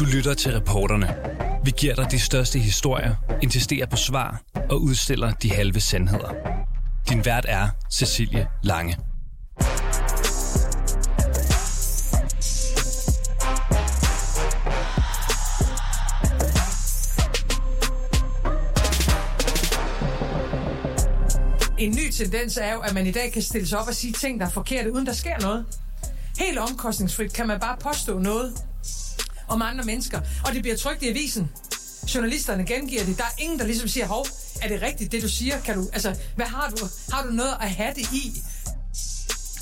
Du lytter til reporterne. Vi giver dig de største historier, insisterer på svar og udstiller de halve sandheder. Din vært er Cecilie Lange. En ny tendens er jo, at man i dag kan stille sig op og sige ting, der er forkerte, uden der sker noget. Helt omkostningsfrit kan man bare påstå noget om andre mennesker, og det bliver trygt i avisen. Journalisterne gengiver det. Der er ingen, der ligesom siger, hov, er det rigtigt, det du siger? Kan du, altså, hvad har du? Har du noget at have det i?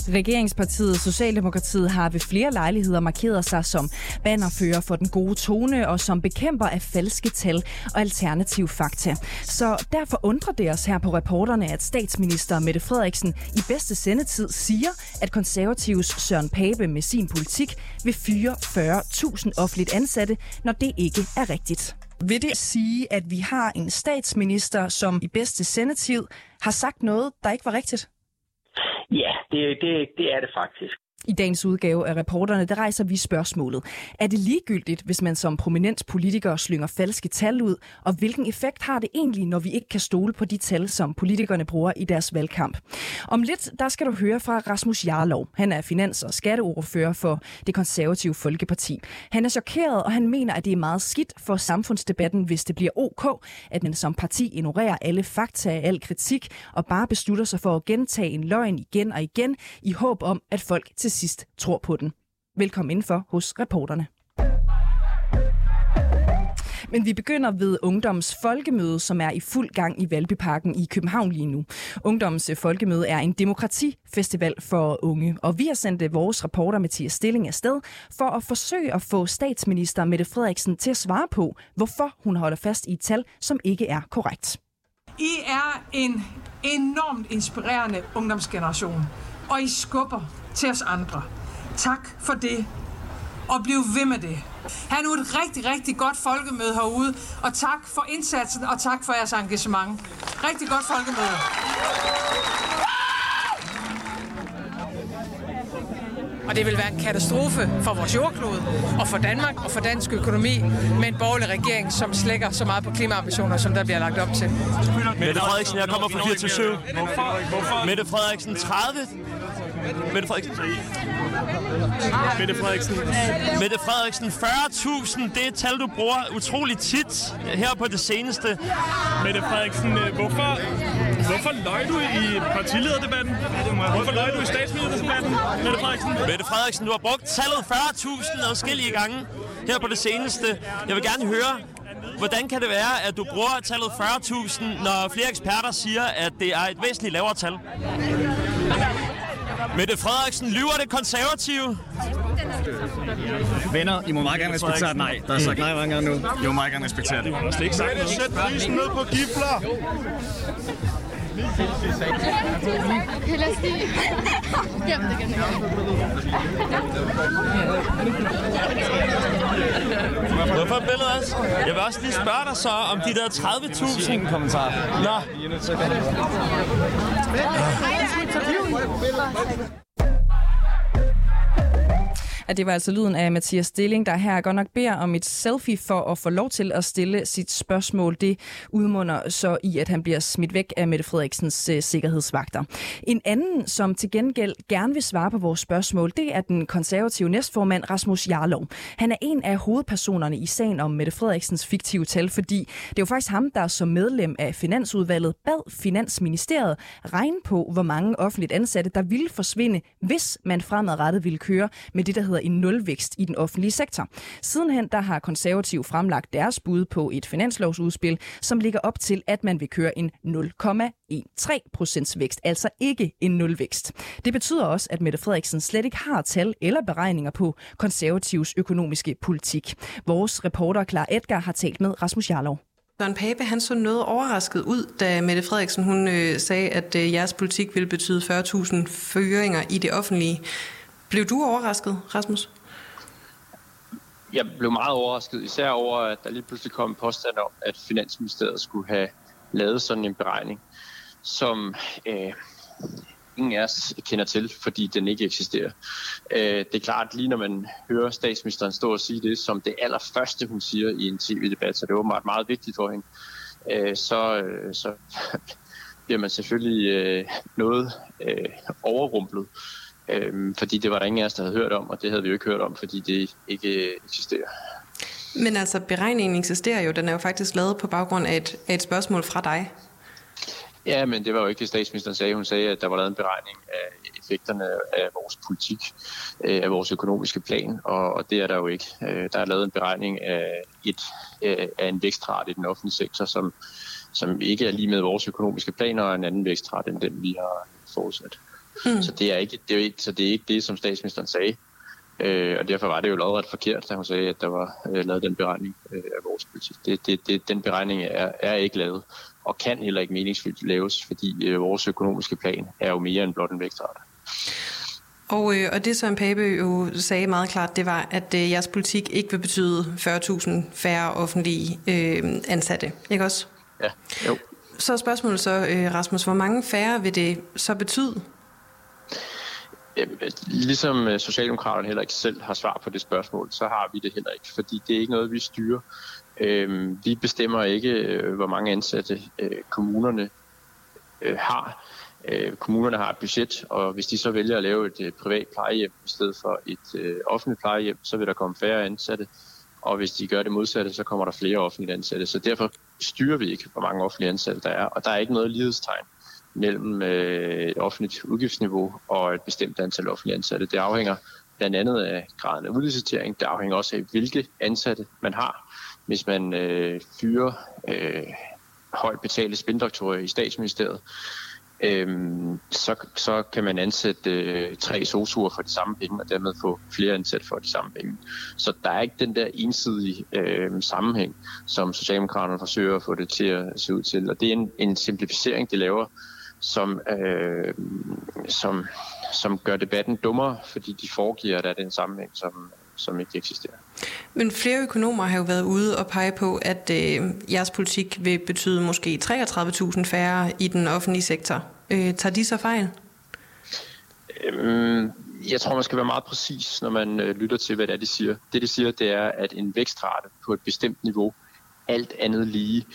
Regeringspartiet Socialdemokratiet har ved flere lejligheder markeret sig som bannerfører for den gode tone og som bekæmper af falske tal og alternativ fakta. Så derfor undrer det os her på reporterne, at statsminister Mette Frederiksen i bedste sendetid siger, at konservatives Søren Pape med sin politik vil fyre 40.000 offentligt ansatte, når det ikke er rigtigt. Vil det sige, at vi har en statsminister, som i bedste sendetid har sagt noget, der ikke var rigtigt? Ja, det, det, det er det faktisk. I dagens udgave af reporterne, der rejser vi spørgsmålet. Er det ligegyldigt, hvis man som prominent politiker slynger falske tal ud? Og hvilken effekt har det egentlig, når vi ikke kan stole på de tal, som politikerne bruger i deres valgkamp? Om lidt, der skal du høre fra Rasmus Jarlov. Han er finans- og skatteordfører for det konservative Folkeparti. Han er chokeret, og han mener, at det er meget skidt for samfundsdebatten, hvis det bliver ok, at man som parti ignorerer alle fakta, al kritik, og bare beslutter sig for at gentage en løgn igen og igen, i håb om, at folk til sidst tror på den. Velkommen indenfor hos reporterne. Men vi begynder ved Ungdoms Folkemøde, som er i fuld gang i Valbyparken i København lige nu. Ungdoms Folkemøde er en demokratifestival for unge, og vi har sendt øh, vores reporter Mathias Stilling afsted for at forsøge at få statsminister Mette Frederiksen til at svare på, hvorfor hun holder fast i et tal, som ikke er korrekt. I er en enormt inspirerende ungdomsgeneration, og I skubber til os andre. Tak for det, og bliv ved med det. Ha' nu et rigtig, rigtig godt folkemøde herude, og tak for indsatsen, og tak for jeres engagement. Rigtig godt folkemøde. Og det vil være en katastrofe for vores jordklode, og for Danmark, og for dansk økonomi, med en borgerlig regering, som slækker så meget på klimaambitioner, som der bliver lagt op til. Mette Frederiksen, jeg kommer fra 24 Hvorfor? Mette Frederiksen, 30 Mette Frederiksen. Mette Frederiksen. Mette Frederiksen, 40.000, det er et tal, du bruger utrolig tit her på det seneste. Mette Frederiksen, hvorfor, hvorfor løg du i partilederdebatten? Hvorfor løg du i statsministerdebatten, Mette Frederiksen? Mette Frederiksen, du har brugt tallet 40.000 adskillige gange her på det seneste. Jeg vil gerne høre, Hvordan kan det være, at du bruger tallet 40.000, når flere eksperter siger, at det er et væsentligt lavere tal? Mette Frederiksen, lyver det konservative? Venner, I må meget gerne respektere nej. Der er sagt nej mange gange nu. I må meget gerne respektere det. Det er ikke sagt Sæt prisen ned på gifler! Okay, lad os lige... Gem det igen. Hvorfor et billede også? Jeg vil også lige spørge dig så om de der 30.000. Ingen kommentar. Nå at det var altså lyden af Mathias Stilling, der her godt nok beder om et selfie for at få lov til at stille sit spørgsmål. Det udmunder så i, at han bliver smidt væk af Mette Frederiksens øh, sikkerhedsvagter. En anden, som til gengæld gerne vil svare på vores spørgsmål, det er den konservative næstformand Rasmus Jarlov. Han er en af hovedpersonerne i sagen om Mette Frederiksens fiktive tal, fordi det er jo faktisk ham, der som medlem af Finansudvalget bad Finansministeriet regne på, hvor mange offentligt ansatte, der ville forsvinde, hvis man fremadrettet ville køre med det, der hedder en nulvækst i den offentlige sektor. Sidenhen der har konservativ fremlagt deres bud på et finanslovsudspil, som ligger op til, at man vil køre en 0,13 procents vækst, altså ikke en nulvækst. Det betyder også, at Mette Frederiksen slet ikke har tal eller beregninger på konservativs økonomiske politik. Vores reporter Klar Edgar har talt med Rasmus Jarlov. Søren Pape, han så noget overrasket ud, da Mette Frederiksen hun øh, sagde, at øh, jeres politik ville betyde 40.000 føringer i det offentlige. Blev du overrasket, Rasmus? Jeg blev meget overrasket, især over, at der lige pludselig kom en påstand om, at Finansministeriet skulle have lavet sådan en beregning, som øh, ingen af os kender til, fordi den ikke eksisterer. Øh, det er klart, lige når man hører statsministeren stå og sige det, som det allerførste, hun siger i en tv-debat, så det er åbenbart meget vigtigt for hende, øh, så, øh, så bliver man selvfølgelig øh, noget øh, overrumplet. Øh, fordi det var der ingen af os, der havde hørt om, og det havde vi jo ikke hørt om, fordi det ikke eksisterer. Men altså, beregningen eksisterer jo. Den er jo faktisk lavet på baggrund af et, af et spørgsmål fra dig. Ja, men det var jo ikke det, statsministeren sagde. Hun sagde, at der var lavet en beregning af effekterne af vores politik, øh, af vores økonomiske plan, og, det er der jo ikke. Øh, der er lavet en beregning af, et, øh, af en vækstrate i den offentlige sektor, som, som ikke er lige med vores økonomiske planer, og en anden vækstrate end den, vi har forudsat. Mm. Så, det er ikke, det er ikke, så det er ikke det, som statsministeren sagde. Øh, og derfor var det jo lodret forkert, da hun sagde, at der var øh, lavet den beregning øh, af vores politik. Det, det, det, den beregning er, er ikke lavet, og kan heller ikke meningsfyldt laves, fordi øh, vores økonomiske plan er jo mere end blot en vækstrate. Og, øh, og det som Pape jo sagde meget klart, det var, at øh, jeres politik ikke vil betyde 40.000 færre offentlige øh, ansatte, ikke også? Ja, jo. Så er spørgsmålet så, øh, Rasmus, hvor mange færre vil det så betyde? Øh, ligesom øh, Socialdemokraterne heller ikke selv har svar på det spørgsmål, så har vi det heller ikke, fordi det er ikke noget, vi styrer. Øhm, vi bestemmer ikke, øh, hvor mange ansatte kommunerne har. Kommunerne har et budget, og hvis de så vælger at lave et privat plejehjem i stedet for et offentligt plejehjem, så vil der komme færre ansatte. Og hvis de gør det modsatte, så kommer der flere offentlige ansatte. Så derfor styrer vi ikke, hvor mange offentlige ansatte der er, og der er ikke noget lighedstegn mellem øh, et offentligt udgiftsniveau og et bestemt antal offentlige ansatte. Det afhænger blandt andet af graden af udlicitering. Det afhænger også af, hvilke ansatte man har. Hvis man øh, fyrer øh, højt betalte spindoktorer i statsministeriet, øh, så, så kan man ansætte øh, tre sosuer for de samme penge, og dermed få flere ansat for de samme penge. Så der er ikke den der ensidige øh, sammenhæng, som Socialdemokraterne forsøger at få det til at se ud til. Og det er en, en simplificering, de laver, som, øh, som, som gør debatten dummere, fordi de foregiver, at der er den sammenhæng, som, som ikke eksisterer. Men flere økonomer har jo været ude og pege på, at øh, jeres politik vil betyde måske 33.000 færre i den offentlige sektor. Øh, tager de så fejl? Øhm, jeg tror, man skal være meget præcis, når man øh, lytter til, hvad det er, de siger. Det, de siger, det er, at en vækstrate på et bestemt niveau, alt andet lige,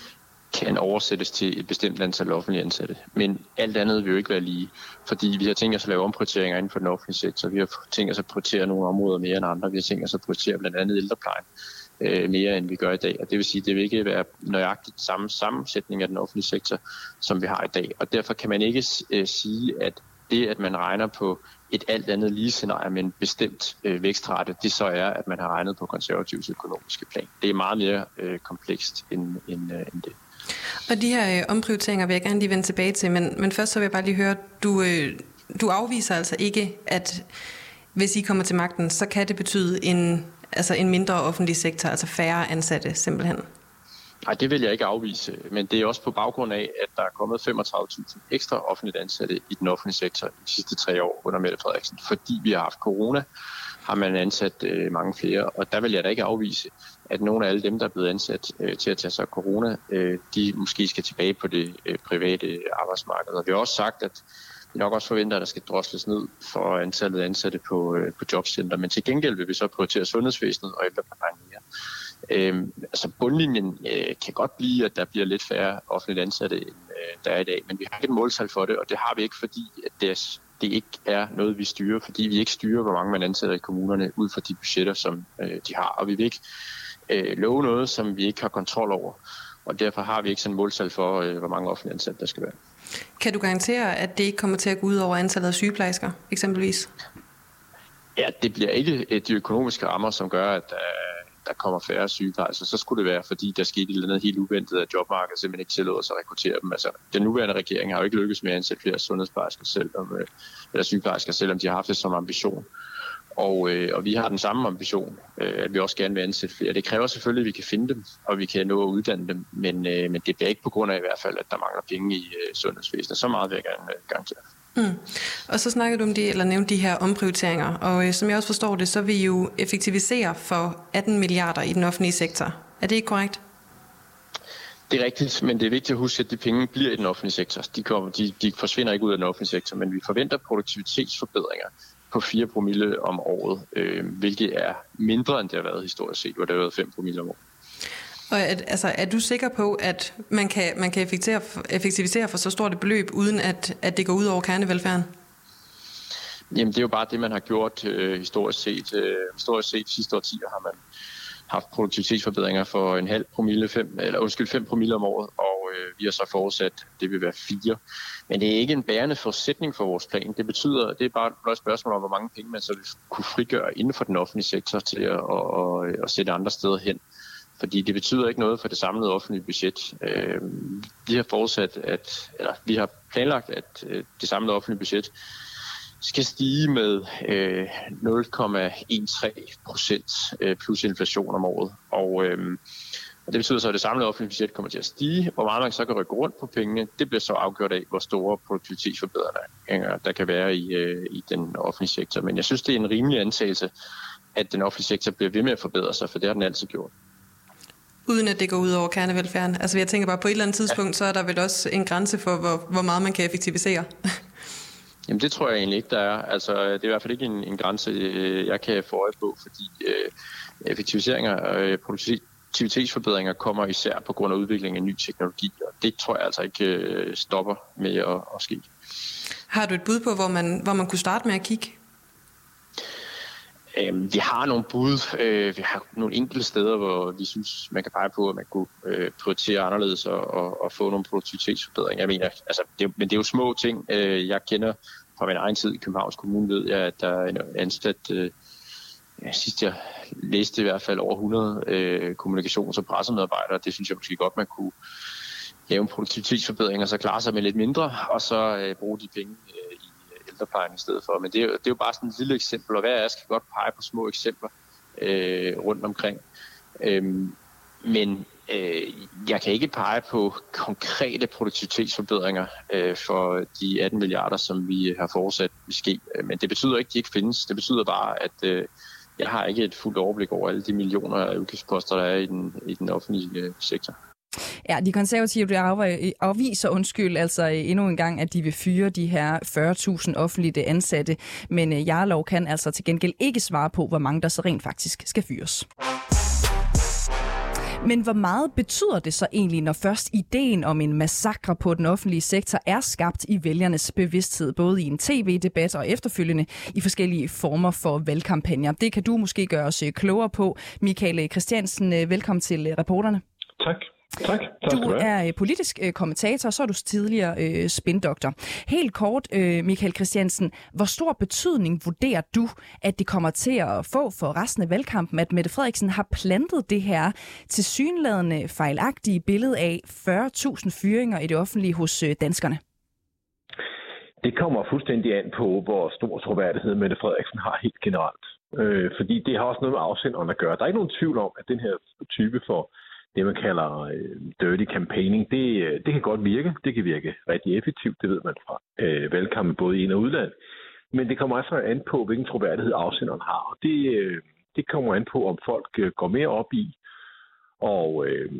kan oversættes til et bestemt antal offentlige ansatte. Men alt andet vil jo ikke være lige, fordi vi har tænkt os at lave omprioriteringer inden for den offentlige sektor. Vi har tænkt os at prioritere nogle områder mere end andre. Vi har tænkt os at prioritere blandt andet ældreplejen øh, mere, end vi gør i dag. Og det vil sige, at det vil ikke være nøjagtigt samme sammensætning af den offentlige sektor, som vi har i dag. Og derfor kan man ikke øh, sige, at det, at man regner på et alt andet lige scenarie med en bestemt øh, vækstrate, det så er, at man har regnet på konservativs økonomiske plan. Det er meget mere øh, komplekst end, end, øh, end det. Og de her øh, omprioriteringer vil jeg gerne lige vende tilbage til, men, men først så vil jeg bare lige høre, du, øh, du afviser altså ikke, at hvis I kommer til magten, så kan det betyde en, altså en mindre offentlig sektor, altså færre ansatte simpelthen? Nej, det vil jeg ikke afvise, men det er også på baggrund af, at der er kommet 35.000 ekstra offentligt ansatte i den offentlige sektor de sidste tre år under Mette Frederiksen, fordi vi har haft corona, har man ansat øh, mange flere, og der vil jeg da ikke afvise, at nogle af alle dem, der er blevet ansat øh, til at tage sig af corona, øh, de måske skal tilbage på det øh, private arbejdsmarked. Og vi har også sagt, at vi nok også forventer, at der skal drosles ned for antallet af ansatte på, øh, på jobcenter, men til gengæld vil vi så prioritere sundhedsvæsenet og ældreplejen mere. Øh, altså bundlinjen øh, kan godt blive, at der bliver lidt færre offentligt ansatte, end øh, der er i dag, men vi har ikke et måltal for det, og det har vi ikke, fordi at det er det ikke er noget, vi styrer, fordi vi ikke styrer, hvor mange man ansætter i kommunerne ud fra de budgetter, som øh, de har. Og vi vil ikke øh, love noget, som vi ikke har kontrol over. Og derfor har vi ikke sådan et måltal for, øh, hvor mange offentlige ansatte der skal være. Kan du garantere, at det ikke kommer til at gå ud over antallet af sygeplejersker, eksempelvis? Ja, det bliver ikke øh, de økonomiske rammer, som gør, at øh, der kommer færre sygeplejersker, så skulle det være, fordi der skete et eller andet helt uventet, at jobmarkedet simpelthen ikke tillod os at rekruttere dem. Altså, den nuværende regering har jo ikke lykkes med at ansætte flere sundhedsplejersker, selvom, øh, eller sygeplejersker, selvom de har haft det som ambition. Og, øh, og vi har den samme ambition, øh, at vi også gerne vil ansætte flere. Det kræver selvfølgelig, at vi kan finde dem, og vi kan nå at uddanne dem, men, øh, men det bliver ikke på grund af i hvert fald, at der mangler penge i øh, sundhedsvæsenet. Så meget vil jeg gerne øh, garantere. Mm. Og så snakker du om de, eller nævnte de her omprioriteringer, og øh, som jeg også forstår det, så vil I jo effektivisere for 18 milliarder i den offentlige sektor. Er det ikke korrekt? Det er rigtigt, men det er vigtigt at huske, at de penge bliver i den offentlige sektor. De, kommer, de, de forsvinder ikke ud af den offentlige sektor, men vi forventer produktivitetsforbedringer på 4 promille om året, øh, hvilket er mindre end det har været historisk set, hvor det har været 5 promille om året. Og er, altså, er du sikker på, at man kan, man kan effektivisere, effektivisere for så stort et beløb, uden at, at det går ud over kernevelfærden? Jamen, det er jo bare det, man har gjort øh, historisk set. Øh, historisk set sidste årtier har man haft produktivitetsforbedringer for en halv promille, fem, eller undskyld, 5 promille om året, og øh, vi har så forudsat, at det vil være 4. Men det er ikke en bærende forudsætning for vores plan. Det betyder, det er bare et spørgsmål om, hvor mange penge man så vil kunne frigøre inden for den offentlige sektor til at, at, at, at sætte andre steder hen. Fordi det betyder ikke noget for det samlede offentlige budget. Øh, vi har forudsat, at, eller vi har planlagt, at øh, det samlede offentlige budget skal stige med øh, 0,13 procent øh, plus inflation om året. Og, øh, og det betyder så, at det samlede offentlige budget kommer til at stige. Hvor meget man så kan rykke rundt på pengene, det bliver så afgjort af, hvor store produktivitetsforbedringer der kan være i, øh, i den offentlige sektor. Men jeg synes, det er en rimelig antagelse, at den offentlige sektor bliver ved med at forbedre sig, for det har den altid gjort. Uden at det går ud over kernevelfærden. Altså jeg tænker bare, på et eller andet tidspunkt, ja. så er der vel også en grænse for, hvor, hvor meget man kan effektivisere. Jamen det tror jeg egentlig ikke, der er. Altså det er i hvert fald ikke en, en grænse, øh, jeg kan få øje på, fordi øh, effektiviseringer og øh, produktivitetsforbedringer kommer især på grund af udviklingen af ny teknologi, og det tror jeg altså ikke øh, stopper med at, at ske. Har du et bud på, hvor man, hvor man kunne starte med at kigge? Øh, vi har nogle bud. Øh, vi har nogle enkelte steder, hvor vi synes, man kan pege på, at man kunne øh, prioritere anderledes og, og, og få nogle produktivitetsforbedringer. Jeg mener, altså, det, men det er jo små ting. Øh, jeg kender fra min egen tid i Københavns Kommune, ved jeg, at der er en ansat, øh, ja, sidst jeg læste i hvert fald over 100 øh, kommunikations- og pressemedarbejdere. Det synes jeg måske godt, man kunne lave en produktivitetsforbedring og så klare sig med lidt mindre, og så øh, bruge de penge ældreplejen i stedet for. Men det er, det er jo bare sådan et lille eksempel, og hver af os kan godt pege på små eksempler øh, rundt omkring. Øhm, men øh, jeg kan ikke pege på konkrete produktivitetsforbedringer øh, for de 18 milliarder, som vi har forudsat vil ske. Øh, men det betyder ikke, at de ikke findes. Det betyder bare, at øh, jeg har ikke et fuldt overblik over alle de millioner af udgiftsposter, der er i den, i den offentlige øh, sektor. Ja, de konservative afviser undskyld altså øh, endnu en gang, at de vil fyre de her 40.000 offentlige øh, ansatte, men øh, Jarlov kan altså til gengæld ikke svare på, hvor mange der så rent faktisk skal fyres. Men hvor meget betyder det så egentlig, når først ideen om en massakre på den offentlige sektor er skabt i vælgernes bevidsthed, både i en tv-debat og efterfølgende i forskellige former for valgkampagner? Det kan du måske gøre os klogere på. Michael Christiansen, velkommen til reporterne. Tak. Tak. tak du er øh, politisk øh, kommentator, og så er du tidligere øh, spindoktor. Helt kort, øh, Michael Christiansen, hvor stor betydning vurderer du, at det kommer til at få for resten af valgkampen, at Mette Frederiksen har plantet det her til synladende fejlagtige billede af 40.000 fyringer i det offentlige hos øh, danskerne? Det kommer fuldstændig an på, hvor stor troværdighed Mette Frederiksen har helt generelt. Øh, fordi det har også noget med afsenderen at gøre. Der er ikke nogen tvivl om, at den her type for det, man kalder øh, dirty campaigning, det, øh, det kan godt virke. Det kan virke rigtig effektivt, det ved man fra øh, valgkampe både i ind- og udland. Men det kommer altså an på, hvilken troværdighed afsenderen har. Og det, øh, det kommer an på, om folk øh, går mere op i og øh,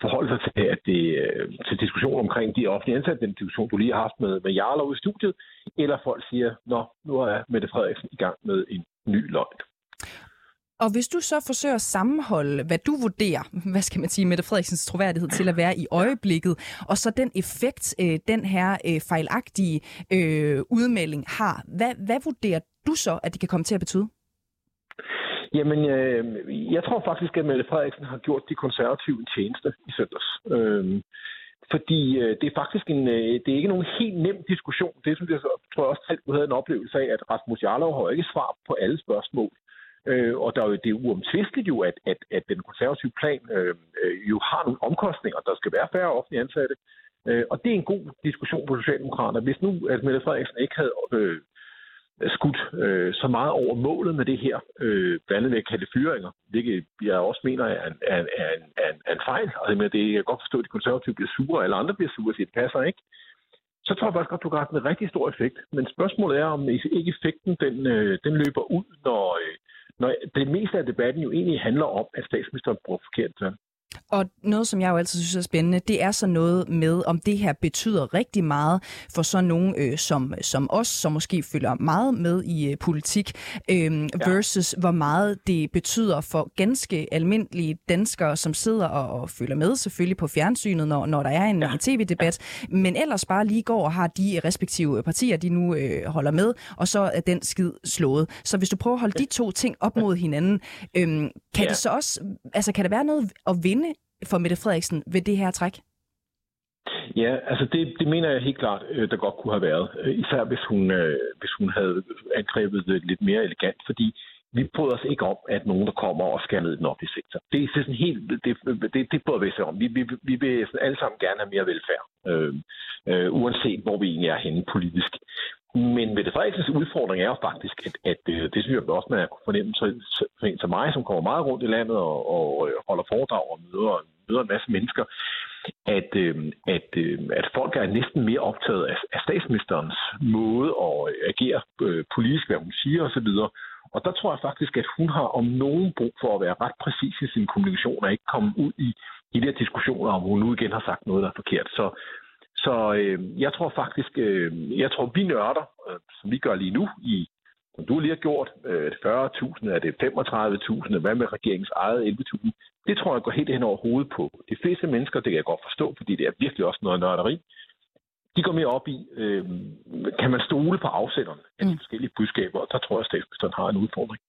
forholde sig til, at det, øh, til diskussion omkring de offentlige ansatte, den diskussion, du lige har haft med, med Jarlov i studiet, eller folk siger, nå, nu er Mette Frederiksen i gang med en ny løgn. Og hvis du så forsøger at sammenholde, hvad du vurderer, hvad skal man sige, Mette Frederiksens troværdighed til at være i øjeblikket, og så den effekt, øh, den her øh, fejlagtige øh, udmelding har, hvad, hvad vurderer du så, at det kan komme til at betyde? Jamen, øh, jeg tror faktisk, at Mette Frederiksen har gjort de konservative en tjeneste i søndags. Øh, fordi øh, det er faktisk en, øh, det er ikke nogen helt nem diskussion. Det som jeg tror jeg også selv, du havde en oplevelse af, at Rasmus Jarlov har ikke svar på alle spørgsmål. Øh, og der er jo, det er uomtvisteligt jo, at, at, at den konservative plan øh, øh jo har nogle omkostninger. Der skal være færre offentlige ansatte. Øh, og det er en god diskussion på Socialdemokraterne. Hvis nu at Mette Frederiksen ikke havde øh, skudt øh, så meget over målet med det her, øh, blandt andet ved at kalde fyringer, hvilket jeg også mener er en, er, er, en, er, en, er en fejl. Altså, det, jeg kan godt forstå, at de konservative bliver sure, eller andre bliver sure, så det passer ikke. Så tror jeg faktisk godt, du har en rigtig stor effekt. Men spørgsmålet er, om ikke effekten den, øh, den løber ud, når, øh, når det meste af debatten jo egentlig handler om, at statsministeren bruger forkert tal. Og noget, som jeg jo altid synes er spændende, det er så noget med, om det her betyder rigtig meget for sådan nogen øh, som, som os, som måske følger meget med i øh, politik, øh, ja. versus hvor meget det betyder for ganske almindelige danskere, som sidder og, og følger med selvfølgelig på fjernsynet, når, når der er en, ja. en tv-debat, ja. men ellers bare lige går og har de respektive partier, de nu øh, holder med, og så er den skid slået. Så hvis du prøver at holde de to ting op mod hinanden, øh, kan ja. det så også, altså kan der være noget at vinde for Mette Frederiksen ved det her træk? Ja, altså det, det mener jeg helt klart, øh, der godt kunne have været. Øh, især hvis hun, øh, hvis hun havde angrebet det lidt mere elegant, fordi vi bryder os ikke om, at nogen, der kommer og skal ned i den offentlige sektor. Det er sådan helt, det, det, det bryder vi sig om. Vi, vi, vi vil alle sammen gerne have mere velfærd, øh, øh, uanset hvor vi egentlig er henne politisk. Men Mette Frederiksens udfordring er jo faktisk, at, at øh, det synes jeg også, man har fornemme for en som mig, som kommer meget rundt i landet og, og øh, holder foredrag og møder, møder en masse mennesker, at, øh, at, at folk er næsten mere optaget af, af statsministerens måde at agere politisk, hvad hun siger osv., og der tror jeg faktisk, at hun har om nogen brug for at være ret præcis i sin kommunikation og ikke komme ud i de der diskussioner, om hun nu igen har sagt noget, der er forkert. Så, så øh, jeg tror faktisk, øh, jeg tror vi nørder, øh, som vi gør lige nu, i, som du lige har gjort, øh, 40.000, er det 35.000, hvad med regeringens eget 11.000, det tror jeg går helt hen over hovedet på. De fleste mennesker, det kan jeg godt forstå, fordi det er virkelig også noget nørderi, de går mere op i, øh, kan man stole på afsenderen af de mm. forskellige budskaber, og der tror jeg, at statsministeren har en udfordring.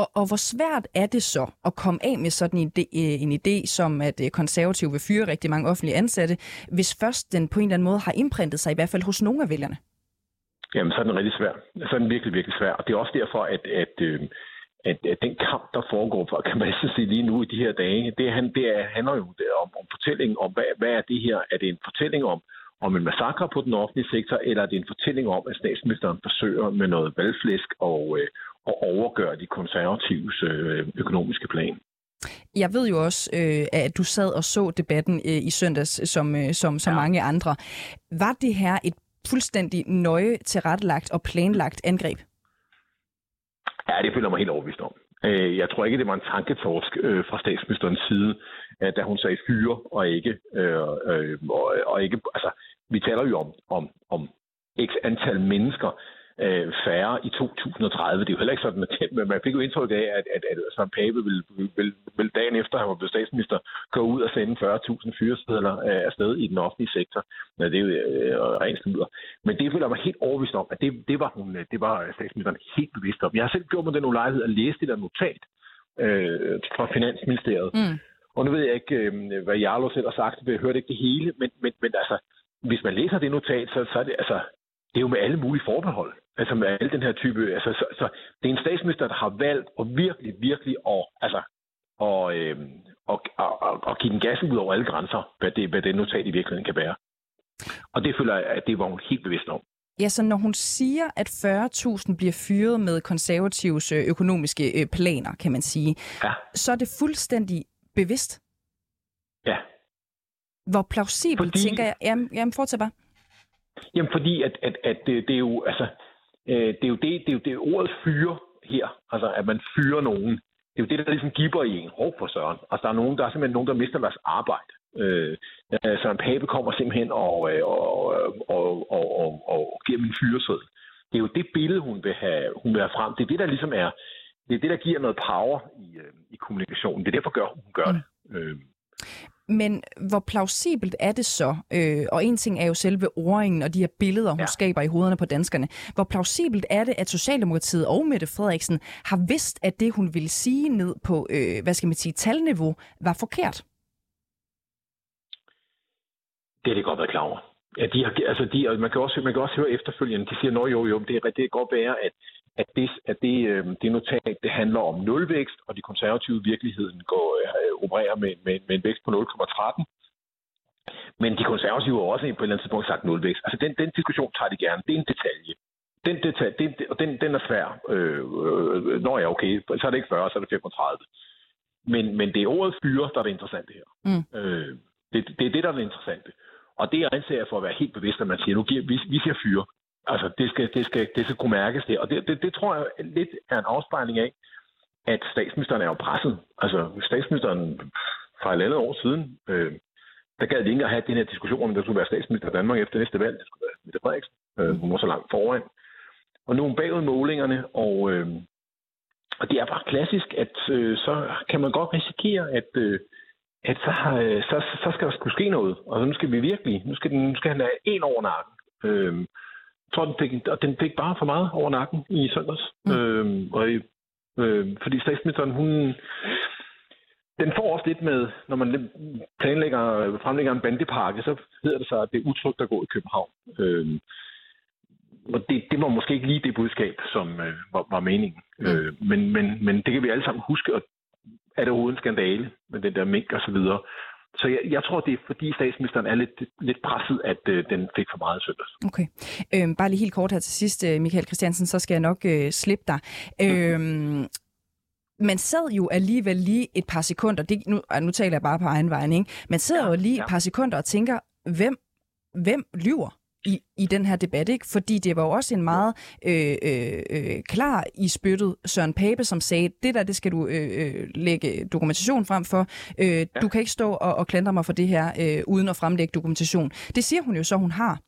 Og, og hvor svært er det så at komme af med sådan en idé, øh, en idé som at øh, konservative vil fyre rigtig mange offentlige ansatte, hvis først den på en eller anden måde har indprintet sig, i hvert fald hos nogle af vælgerne? Jamen, så er den rigtig svær. Så er den virkelig, virkelig svær. Og det er også derfor, at, at, øh, at, at den kamp, der foregår, for, kan man sige lige nu i de her dage, det, han, det er, handler jo om, om fortællingen om, hvad, hvad er det her? Er det en fortælling om, om en massakre på den offentlige sektor, eller er det en fortælling om, at statsministeren forsøger med noget valgflæsk og, øh, at overgøre de konservatives øh, økonomiske plan? Jeg ved jo også, øh, at du sad og så debatten øh, i søndags, som, øh, som så ja. mange andre. Var det her et fuldstændig nøje tilrettelagt og planlagt angreb? Ja, det føler mig helt overbevist om. Øh, jeg tror ikke, det var en tanketorsk øh, fra statsministerens side, da hun sagde fyre og ikke, øh, og, og ikke, altså, vi taler jo om, om, om x antal mennesker, øh, færre i 2030. Det er jo heller ikke sådan, at man fik jo indtryk af, at, at, at Søren Pape ville, ville, ville dagen efter, han var blevet statsminister, gå ud og sende 40.000 fyresedler øh, afsted i den offentlige sektor. Ja, det er jo øh, rent. Men det føler mig helt overbevist om, at det, det, var hun, det var statsministeren helt bevidst om. Jeg har selv gjort mig den ulejlighed at læse det der notat øh, fra Finansministeriet. Mm. Og nu ved jeg ikke, øh, hvad Jarlo selv har sagt, jeg hørte ikke det hele, men, men, men altså, hvis man læser det notat, så, så er det, altså, det er jo med alle mulige forbehold. Altså med alle den her type... Altså, så, så det er en statsminister, der har valgt at virkelig, virkelig at, altså, og, øh, og, og, og give den gas ud over alle grænser, hvad det, hvad det notat i virkeligheden kan være. Og det føler jeg, at det var hun helt bevidst om. Ja, så når hun siger, at 40.000 bliver fyret med konservativs øh, økonomiske øh, planer, kan man sige, ja. så er det fuldstændig bevidst? Ja. Hvor plausibelt, Fordi... tænker jeg... Jamen, jamen fortsæt bare. Jamen fordi, at, at, at det, det er jo, altså, øh, det er jo det, det er jo det ordet fyre her, altså at man fyrer nogen. Det er jo det, der ligesom giver i en hård for søren. Altså der er, nogen, der er simpelthen nogen, der mister deres arbejde. Øh, så en Pape kommer simpelthen og, øh, og, og, og, og, og giver min fyresød. Det er jo det billede, hun vil have, hun vil have frem. Det er det, der ligesom er, det er det, der giver noget power i, øh, i kommunikationen. Det er derfor, gør, hun gør det. Mm. Øh. Men hvor plausibelt er det så, øh, og en ting er jo selve ordringen og de her billeder, hun ja. skaber i hovederne på danskerne, hvor plausibelt er det, at Socialdemokratiet og Mette Frederiksen har vidst, at det, hun ville sige ned på, øh, hvad skal man sige, talniveau, var forkert? Det er det godt været klar over. Ja, de har, altså de, man, kan også, man kan også høre efterfølgende, de siger, at jo, jo, det, er, det kan godt være, at, at, det, at det, øh, det notat, det handler om nulvækst, og de konservative virkeligheden går, øh, opererer med, med, med en vækst på 0,13. Men de konservative har også på et eller andet tidspunkt sagt nulvækst. Altså den, den diskussion tager de gerne. Det er en detalje. Den, detalje, den, og den, den er svær. Øh, øh, når jeg er okay, så er det ikke 40, så er det 35. Men, men det er ordet fyre, der er det interessante her. Mm. Øh, det, det er det, der er det interessante. Og det anser jeg for at være helt bevidst, at man siger, nu giver, vi, vi siger fyre. Altså, det skal, det skal, det skal kunne mærkes det. Og det, det, det tror jeg lidt er en afspejling af, at statsministeren er jo presset. Altså, statsministeren fra et andet år siden, øh, der gad de ikke at have den her diskussion om, der skulle være statsminister i Danmark efter næste valg. Det skulle være Mette Frederiksen. Øh, hun var så langt foran. Og nu er hun bagud målingerne, og, øh, og det er bare klassisk, at øh, så kan man godt risikere, at, øh, at så, øh, så, så skal der skulle ske noget. Og nu skal vi virkelig, nu skal, den, nu skal han have en over nakken. Øh, tror, den fik, og den fik bare for meget over nakken i søndags. Mm. Øh, og, øh, fordi statsministeren, hun, den får også lidt med, når man planlægger, fremlægger en bandepakke, så hedder det sig, at det er utrygt at gå i København. Øh, og det, det var måske ikke lige det budskab, som øh, var, var meningen. Mm. Øh, men, men, men det kan vi alle sammen huske, og er det overhovedet en skandale med den der mink og så videre. Så jeg, jeg tror, det er fordi statsministeren er lidt, lidt presset, at øh, den fik for meget søndags. Okay. Øhm, bare lige helt kort her til sidst, øh, Michael Christiansen, så skal jeg nok øh, slippe dig. Øhm, man sad jo alligevel lige et par sekunder, det, nu, nu taler jeg bare på egen vej, ikke? man sidder ja, jo lige ja. et par sekunder og tænker, hvem, hvem lyver? I, i den her debat, ikke? fordi det var jo også en meget øh, øh, øh, klar i spyttet Søren Pape, som sagde, det der, det skal du øh, øh, lægge dokumentation frem for. Øh, ja. Du kan ikke stå og, og klandre mig for det her, øh, uden at fremlægge dokumentation. Det siger hun jo så, hun har.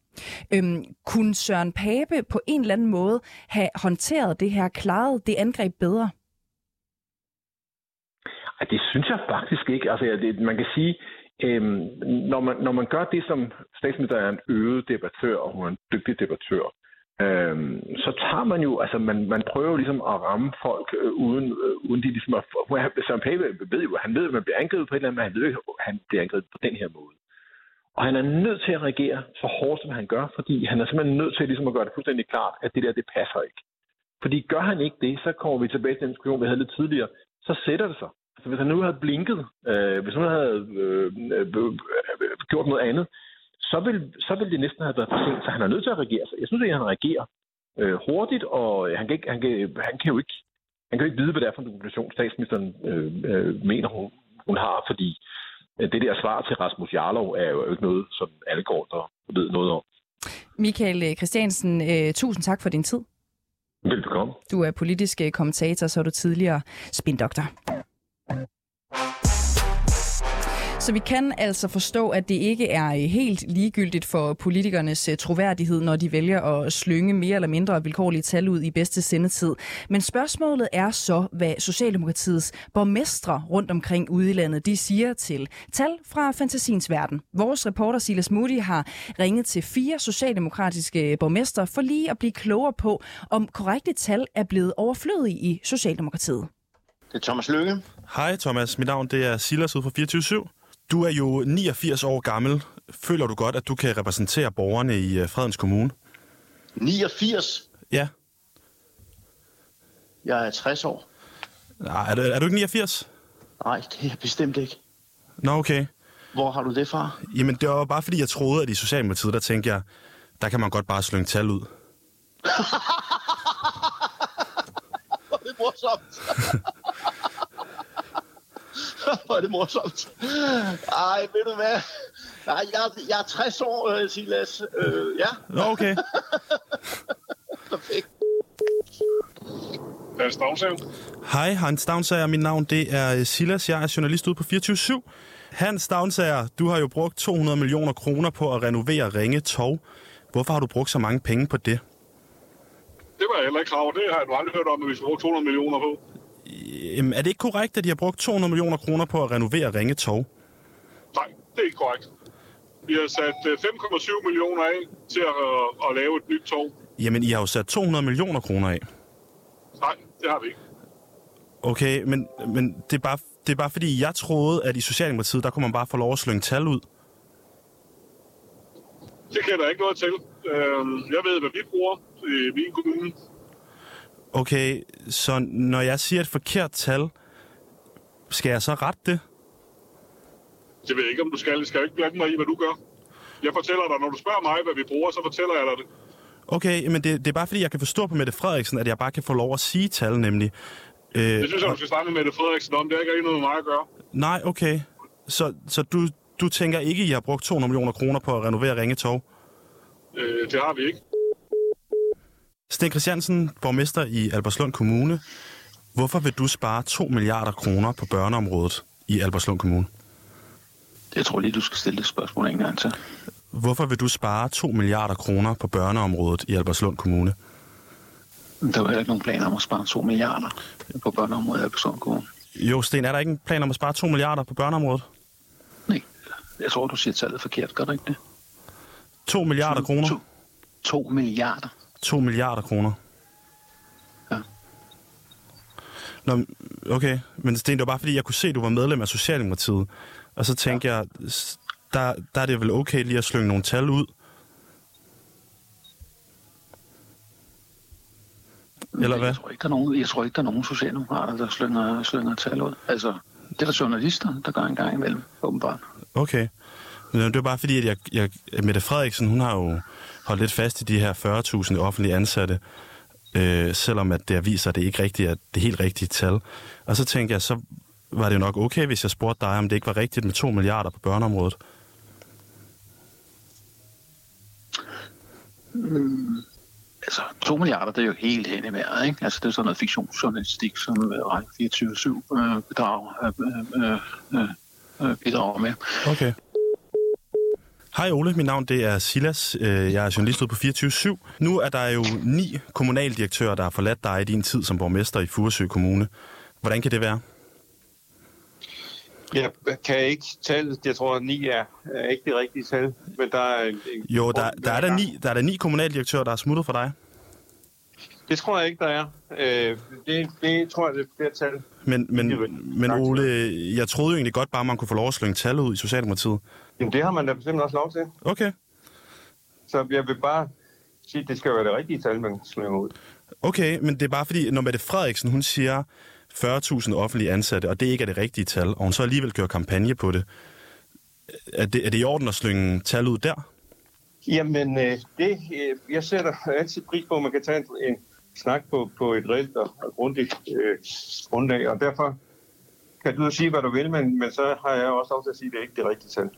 Øhm, kunne Søren Pape på en eller anden måde have håndteret det her, klaret det angreb bedre? Det synes jeg faktisk ikke. Altså, det, man kan sige, øhm, når, man, når man gør det, som statsminister er en øget debattør, og hun er en dygtig debattør, øhm, så tager man jo, altså man, man prøver ligesom at ramme folk, øh, uden, øh, uden de ligesom at... Søren Pape ved jo, han ved, at man bliver angrebet på et eller andet, men han ved ikke, at han bliver angrebet på den her måde. Og han er nødt til at reagere så hårdt, som han gør, fordi han er simpelthen nødt til ligesom at gøre det fuldstændig klart, at det der, det passer ikke. Fordi gør han ikke det, så kommer vi tilbage til den diskussion, vi havde lidt tidligere, så sætter det sig. Altså, hvis han nu havde blinket, øh, hvis han havde øh, øh, gjort noget andet, så vil, så vil det næsten have været for sent, så han er nødt til at reagere. Så jeg synes, at han reagerer øh, hurtigt, og han kan, ikke, han, kan, han kan jo ikke, han kan jo ikke vide, hvad det er for en dokumentation, statsministeren øh, øh, mener, hun, hun har, fordi øh, det der svar til Rasmus Jarlov er jo ikke noget, som alle går der ved noget om. Michael Christiansen, øh, tusind tak for din tid. Velbekomme. Du er politisk øh, kommentator, så er du tidligere spindoktor. Så vi kan altså forstå, at det ikke er øh, helt ligegyldigt for politikernes øh, troværdighed, når de vælger at slynge mere eller mindre vilkårlige tal ud i bedste sendetid. Men spørgsmålet er så, hvad Socialdemokratiets borgmestre rundt omkring ude i landet, de siger til tal fra fantasiens verden. Vores reporter Silas Moody har ringet til fire socialdemokratiske borgmestre for lige at blive klogere på, om korrekte tal er blevet overflødige i Socialdemokratiet. Det er Thomas Lykke. Hej Thomas, mit navn det er Silas ud fra 24 Du er jo 89 år gammel. Føler du godt, at du kan repræsentere borgerne i øh, Fredens Kommune? 89? Ja. Jeg er 60 år. Nej, er, du, er du ikke 89? Nej, det er jeg bestemt ikke. Nå, okay. Hvor har du det fra? Jamen, det var bare fordi, jeg troede, at i Socialdemokratiet, der tænkte jeg, der kan man godt bare slynge tal ud. er morsomt. Hvor er det morsomt. Ej, ved du hvad? Nej, jeg, jeg er 60 år, øh, Silas. Øh, ja. Nå, okay. Perfekt. Hans Stavnsager. Hej, Hans Stavnsager. Mit navn det er øh, Silas. Jeg er journalist ude på 24 Hans Stavnsager, du har jo brugt 200 millioner kroner på at renovere Ringe Tog. Hvorfor har du brugt så mange penge på det? Det var jeg heller ikke klar over. Det har du aldrig hørt om, at vi skal bruge 200 millioner på. Jamen, er det ikke korrekt, at de har brugt 200 millioner kroner på at renovere Ringe Tog? Nej, det er ikke korrekt. Vi har sat 5,7 øh, millioner af til at, at, at lave et nyt tog. Jamen, I har jo sat 200 millioner kroner af. Nej, det har vi ikke. Okay, men, men det, er bare, det er bare fordi, jeg troede, at i Socialdemokratiet, der kunne man bare få lov at slynge tal ud. Det kan der ikke noget til. Øhm, jeg ved, hvad vi bruger i min kommune. Okay, så når jeg siger et forkert tal, skal jeg så rette det? Det ved jeg ikke, om du skal. Jeg skal ikke blande mig i, hvad du gør. Jeg fortæller dig, når du spørger mig, hvad vi bruger, så fortæller jeg dig det. Okay, men det, det er bare fordi, jeg kan forstå på Mette Frederiksen, at jeg bare kan få lov at sige tal, nemlig. Øh, det synes jeg, du skal snakke med Mette Frederiksen om. Det har ikke rigtig noget med mig at gøre. Nej, okay. Så, så du, du tænker ikke, at I har brugt 200 millioner kroner på at renovere Ringetog? Øh, det har vi ikke. Sten Christiansen, borgmester i Alberslund Kommune. Hvorfor vil du spare 2 milliarder kroner på børneområdet i Alberslund Kommune? Jeg tror lige, du skal stille det spørgsmål en gang til. Hvorfor vil du spare 2 milliarder kroner på børneområdet i Albertslund Kommune? Der er heller ikke nogen planer om at spare 2 milliarder på børneområdet i Albertslund Kommune. Jo, Sten, er der ikke en plan om at spare 2 milliarder på børneområdet? Jeg tror, du siger tallet forkert. Gør du ikke det? 2 milliarder kroner? to- 2 milliarder. 2 milliarder kroner. Ja. Nå, okay. Men Sten, det var bare fordi, jeg kunne se, at du var medlem af Socialdemokratiet. Og så tænkte ja. jeg, der, der er det vel okay lige at slynge nogle tal ud. Eller hvad? Jeg tror ikke, der er nogen, jeg tror ikke, der er nogen socialdemokrater, der slynger, slynger tal ud. Altså, det er der journalister, der gør en gang imellem, åbenbart. Okay. Det var bare fordi, at jeg, jeg, Mette Frederiksen, hun har jo holdt lidt fast i de her 40.000 offentlige ansatte, øh, selvom at det viser, at det ikke rigtigt er det helt rigtige tal. Og så tænkte jeg, så var det jo nok okay, hvis jeg spurgte dig, om det ikke var rigtigt med 2 milliarder på børneområdet. Mm, altså, 2 milliarder, det er jo helt hen i vejret, ikke? Altså, det er sådan noget fiktionsjournalistik, som øh, Radio 24 øh, bidrager, øh, øh, øh, øh, bidrager med. Okay. Hej Ole, mit navn det er Silas. Øh, Jeg er journalist på 24 Nu er der jo ni kommunaldirektører, der har forladt dig i din tid som borgmester i Furesø Kommune. Hvordan kan det være? Jeg kan ikke tale. Jeg tror, at 9 er, er ikke det rigtige tal. Men der er en, en Jo, der, grund der, er der, ni, der er der ni kommunaldirektører, der er smuttet for dig. Det tror jeg ikke, der er. Øh, det, det tror jeg, det bliver tal. Men, men, men Ole, jeg troede jo egentlig godt bare, man kunne få lov at slynge tallet ud i Socialdemokratiet. Jamen, det har man da bestemt også lov til. Okay. Så jeg vil bare sige, at det skal være det rigtige tal, man slynger ud. Okay, men det er bare fordi, når Mette Frederiksen, hun siger 40.000 offentlige ansatte, og det ikke er det rigtige tal, og hun så alligevel kører kampagne på det, er det, er det i orden at slynge tal ud der? Jamen, øh, det, øh, jeg sætter altid pris på, at man kan tage en, en snak på, på et reelt og, og grundigt øh, grundlag, og derfor kan du sige, hvad du vil, men, men så har jeg også lov til at sige, at det er ikke det rigtige tal.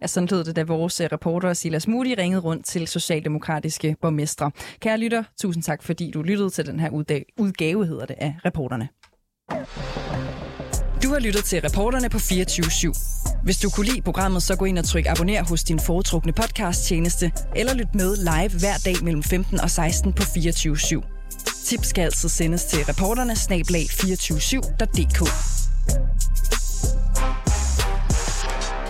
Ja, sådan lød det, da vores øh, reporter Silas Moody ringede rundt til socialdemokratiske borgmestre. Kære lytter, tusind tak, fordi du lyttede til den her udgave, hedder det, af reporterne. Du har lyttet til reporterne på 24 /7. Hvis du kunne lide programmet, så gå ind og tryk abonner hos din foretrukne podcast-tjeneste, eller lyt med live hver dag mellem 15 og 16 på 24 /7. Tips skal altid sendes til reporterne snablag 247.dk.